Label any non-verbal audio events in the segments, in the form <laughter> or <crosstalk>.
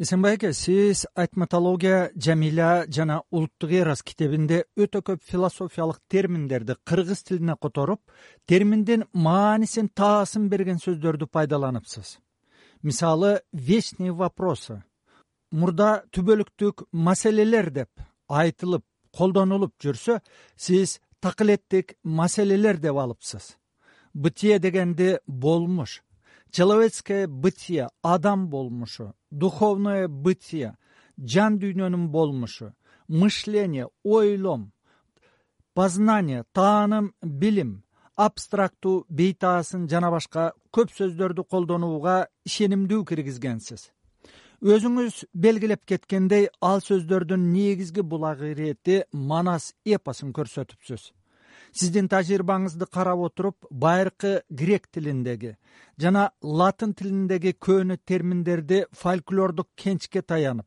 эсенбай аке сиз айтматология жамиля жана улуттук эрас китебинде өтө көп философиялык терминдерди кыргыз тилине которуп терминдин маанисин таасын берген сөздөрдү пайдаланыпсыз. Мисалы вечные вопросы. Мурда түбөлүктүк маселелер деп айтылып колдонулуп жүрсө сиз такылеттик маселелер деп алыпсыз. Бытие дегенди болмуш человеческое бытие адам болмушу духовное бытие жан дүйнөнүн болмушу мышление ойлом познание тааным билим абстрактуу бейтаасын жана башка көп сөздөрдү колдонууга ишенимдүү киргизгенсиз. Өзүңүз белгилеп кеткендей ал сөздөрдүн негизги булагы ирети манас эпосун көрсөтүпсүз сиздин тажрыйбаңызды карап отуруп байыркы грек тилиндеги жана латын тилиндеги көөнү терминдерди фольклордук кенчке таянып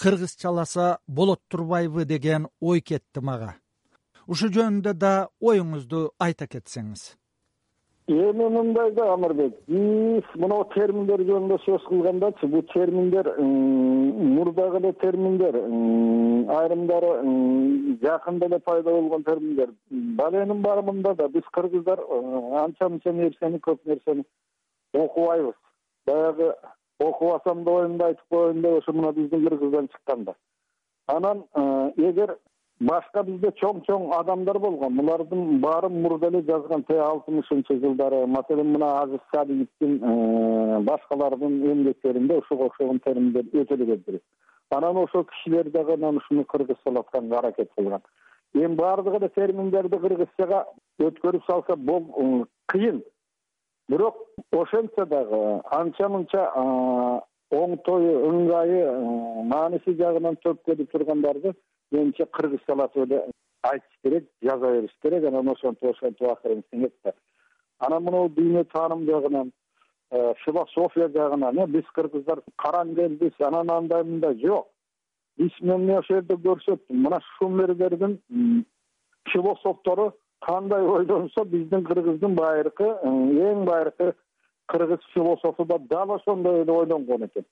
кыргызчаласа болот турбайбы деген ой кетти мага. Ушул жөнүндө да оюңузду айта кетсеңиз эми мындай да амырбек биз мынау терминдер жөнүндө сөз кылгандачы бул терминдер мурдагы эле терминдер айрымдары жакында эле пайда болгон терминдер. Баленин барымында да биз кыргыздар анча мынча нерсени көп нерсени окубайбыз. Баягы окубасам да оюмду айтып коеюн деп ошо мына биздин кыргыздан чыккан да анан эгер башка бизде чоң чоң адамдар болгон. Булардын баарын мурда эле жазган тиги алтымышынчы жылдары. Маселен мына азиз садиевдин э, башкалардын эмгектеринде ушуга окшогон терминдер өтө эле келтирет анан ошол кишилер дагы анан ушуну кыргызчалатканга аракет кылган. Эми баардык эле терминдерди кыргызчага өткөрүп салса кыйын. Бирок ошентсе дагы анча мынча оңтойу ыңгайы мааниси жагынан төп келип тургандарды менимче кыргызчалатып эле айтыш керек жаза бериш керек. Анан ошентип ошентип акырын сиңет да анан мынау дүйнө тааным жагынан э, философия жагынан э биз кыргыздар караңгы анан андай мындай жок. Биз мен ошол жерде көрсөттүм. Мына шумерлердин философтору кандай ойлонсо биздин кыргыздын байыркы э, эң байыркы кыргыз философу да дал ошондой эле ойлонгон экен.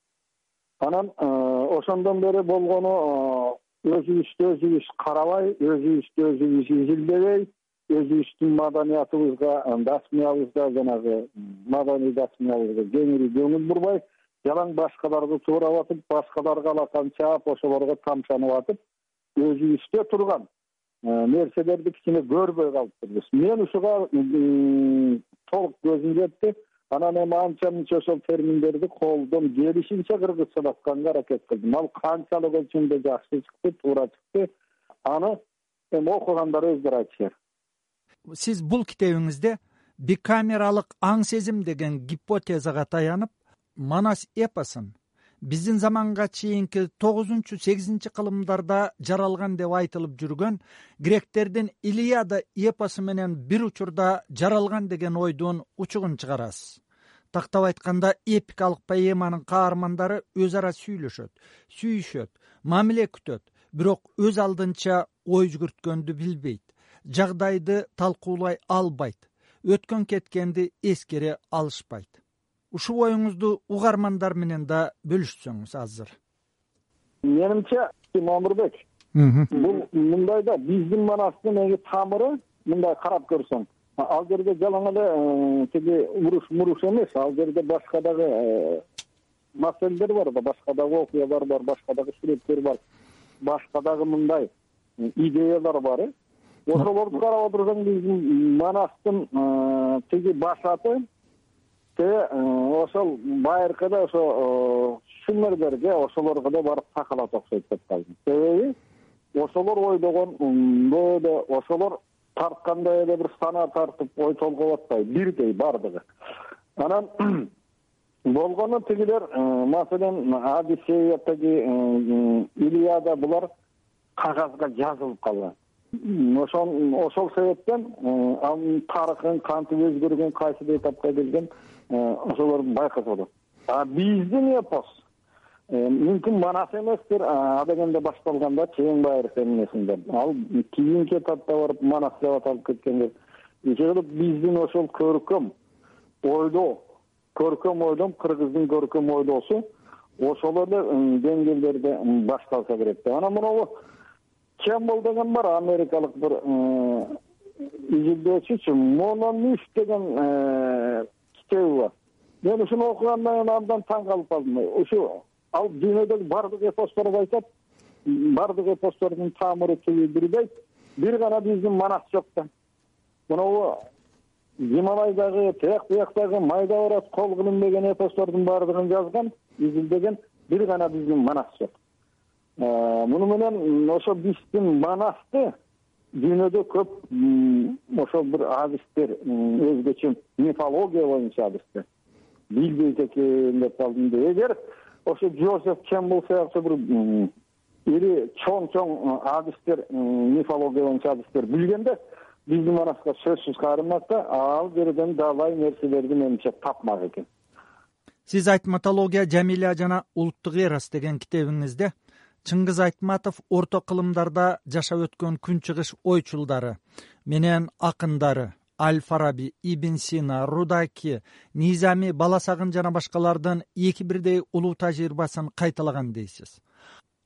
Анан ошондон бери болгону өзүбүздү өзүбүз карабай өзүбүздү өзүбүз изилдебей өзүбүздүн маданиятыбызга дасмыябызга жанагы маданий дасмыябызга кеңири көңүл бурбай. Жалаң башкаларды туурап атып башкаларга алакан чаап ошолорго тамшанып атып өзүбүздө турган нерселерди кичине көрбөй калыптырбыз. Мен ушуга толук көзүм жетти анан эми анча мынча ошол терминдерди колдон келишинче кыргызчалатканга аракет кылдым. Ал канчалык өлчөмдө жакшы чыкты туура чыкты. Аны эми окугандар өздөрү айтышар сиз бул китебиңизде бикамералык аң сезим деген гипотезага таянып манас эпосун биздин заманга чейинки тогузунчу сегизинчи кылымдарда жаралган деп айтылып жүргөн гректердин илияда эпосу менен бир учурда жаралган деген ойдун учугун чыгарасыз. Тактап айтканда эпикалык поэманын каармандары өз ара сүйлөшөт сүйүшөт мамиле күтөт. Бирок өз алдынча ой жүгүрткөндү билбейт жагдайды талкуулай албайт өткөн кеткенди эскере алышпайт ушул оюңузду угармандар менен да бөлүшсөңүз азыр. Менимче мамырбек бул мындай да биздин манастын неги тамыры мындай карап көрсөң. Ал жерде жалаң эле э, тиги уруш муруш эмес ал жерде башка дагы э, маселелер бар да башка дагы окуялар бар башка дагы сүрөттөр бар башка дагы мындай идеялар бар э. Ошолорду карап отурсаң биздин манастын э, тиги баш Э, ошол байыркы эле ошо э, шумерлерге ошолорго эле барып такалат окшойт деп калдым. Себеби ошолор ойлогондой эле ошолор тарткандай эле бир санаа тартып ой толгоп атпайбы бирдей баардыгы анан <clears throat> болгону тигилер э, маселен одиссея тиги илияда булар кагазга жазылып калган. Ошо ошол себептен анын тарыхын кантип өзгөргөн кайсыл этапка келген ошолорду байкаса болот а биздин эпос э, мүмкүн манас эместир а дегенде башталгандачы эң байыркы эмнесинде ал кийинки этапта барып манас деп аталып кеткендир ошол биздин ошол көркөм ойлоо көркөм ойлом кыргыздын көркөм ойлоосу ошол эле деңгээлдерде башталса керек деп. Анан моногу кембл деген бар америкалык бир изилдөөчүчү монониф деген китеби бар мен ушуну окугандан кийин абдан таң калып калдым. Ушу ал дүйнөдөгү баардык эпосторду айтат баардык эпостордун тамыры түбү бирдей бир гана биздин манас жок да моногу гималайдагы тияк бияктагы майда барат кол кылынбеген эпостордун баардыгын жазган изилдеген бир гана биздин манас жок. Муну менен ошо биздин манасты дүйнөдө көп ошол бир адистер өзгөчө мифология боюнча адистер билбейт экен деп калдым да эгер ошо джозеф кембл сыяктуу бир ири чоң чоң адистер мифология боюнча адистер билгенде биздин манаска сөзсүз кайрылмак да ал жерден далай нерселерди менимче тапмак экен сиз айтматология жамиля жана улуттук эрас деген китебиңизде чыңгыз айтматов орто кылымдарда жашап өткөн күн чыгыш ойчулдары менен акындары аль фараби ибн сина рудаки низами баласагын жана башкалардын эки бирдей улуу тажрыйбасын кайталаган дейсиз.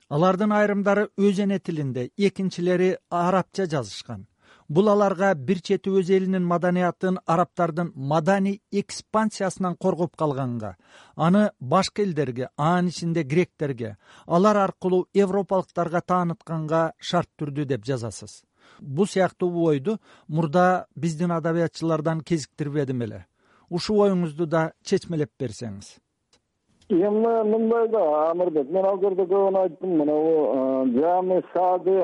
Алардын айрымдары өз эне тилинде экинчилери арабча жазышкан. Бул аларга бир чети өз элинин маданиятын арабтардын маданий экспансиясынан коргоп калганга аны башка элдерге анын ичинде гректерге алар аркылуу европалыктарга таанытканга шарт түрдү деп жазасыз бул сыяктуу ойду мурда биздин адабиятчылардан кезиктирбедим эле. Ушул оюңузду да чечмелеп берсеңиз. Эми мындай да амирбек мен ал жерде көбүн айттым монагу жами сади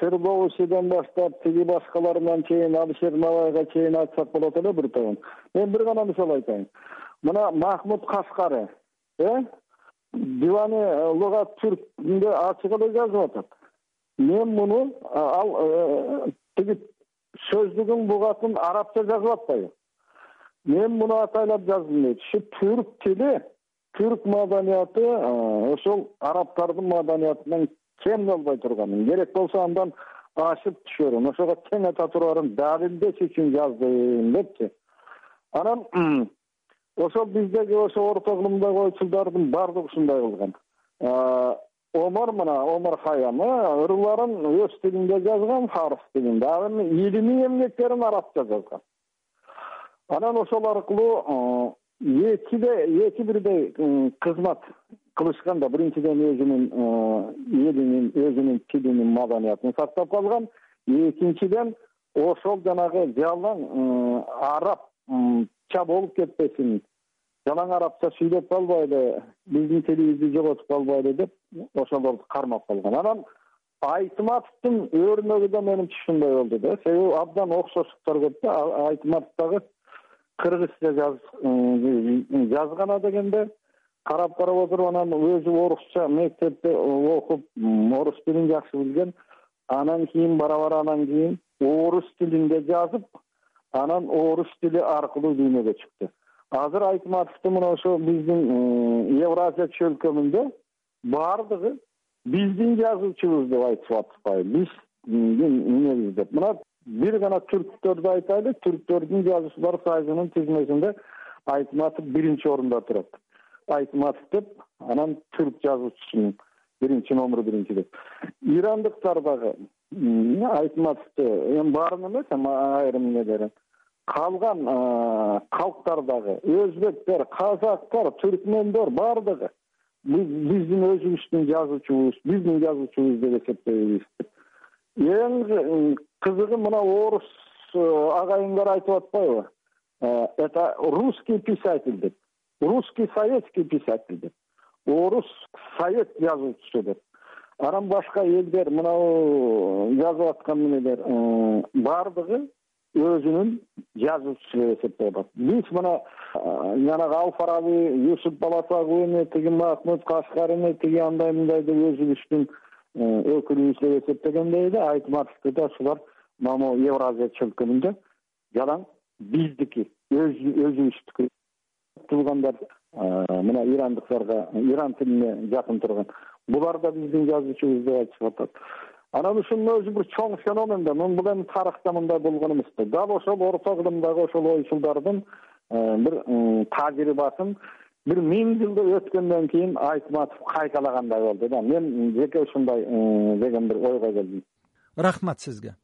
свердловичийден баштап тиги башкаларынан чейин алишер набайга чейин айтсак болот эле бир тобун мен бир гана мисал айтайын. Мына махмуд кашкари э дивани лугат түркүндө ачык эле жазып атат мен муну ал тиги сөздүгүн бугатын арабча жазып атпайбы мен муну атайлап жаздым дейт. Ушу түрк тили түрк маданияты ошол арабтардын маданиятынан кем болбой турганын. Керек болсо андан ашып түшөрүн. Ошого тең эте турарын далилдеш үчүн жаздым депчи анан ошол биздеги ошо орто кылымдагы ойчулдардын баардыгы ушундай кылган омар мына омар хаям ырларын өз тилинде жазган фарс тилинде анан илимий эмгектерин арабча жазган. Анан ошол аркылуу экиде эки бирдей кызмат кылышкан да биринчиден өзүнүн элинин өзүнүн тилинин маданиятын сактап калган. Экинчиден ошол жанагы жалаң арабча болуп кетпесин жалаң арабча сүйлөп калбайлы биздин тилибизди жоготуп калбайлы деп ошолорду кармап калган. Анан айтматовдун өрнөгү да менимче ушундай болду да. Себеби абдан окшоштуктар көп да. Айтматов дагы кыргызча жазган дегенде карап карап отуруп анан өзү орусча мектепте окуп орус тилин жакшы билген. Анан кийин бара бара анан кийин орус тилинде жазып анан орус тили аркылуу дүйнөгө чыкты азыр айтматовду мына ошо биздин евразия чөлкөмүндө баардыгы биздин жазуучубуз деп айтышып атышпайбы эмебиз деп. Мына бир гана түрктөрдү айтайлы түрктөрдүн жазуучулар союзунун тизмесинде айтматов биринчи орунда турат. Айтматов деп анан түрк жазуучусунун биринчи номер биринчи деп. Ирандыктар дагы айтматовду эми баарын эмес эми айрым нелерин калган калктар дагы өзбектер казактар түркмөндөр баардыгы биздин өзүбүздүн жазуучубуз биздин жазуучубуз деп эсептейбиз. Эң кызыгы мына орус э, агайындар айтып атпайбы. Э, это русский писатель деп русский советский писатель деп орус совет жазуучусу деп. Анан башка элдер мынабу жазып аткан эмелер э, баардыгы өзүнүн жазуучусу деп эсептеп атат биз мына жанагы ал фараби юсуп баласагууну тиги махмуд кашкарини тиги андай мындай деп өзүбүздүн өкүлүбүз деп эсептегенде эле айтматовду да ушулар могу евразия чөлкөмүндө жалаң биздики өзүбүздүкү туугандар мына ирандыктарга иран тилине жакын турган. Булар да биздин жазуучубуз деп айтышып атат анан ушунун өзү бир чоң феномен да бул эми тарыхта мындай болгон эмес да дал ошол орто кылымдагы ошол ойчулдардын бир тажрыйбасын бир миң жылдай өткөндөн кийин айтматов кайталагандай болду да. Мен жеке ушундай деген бир ойго келдим. Рахмат сизге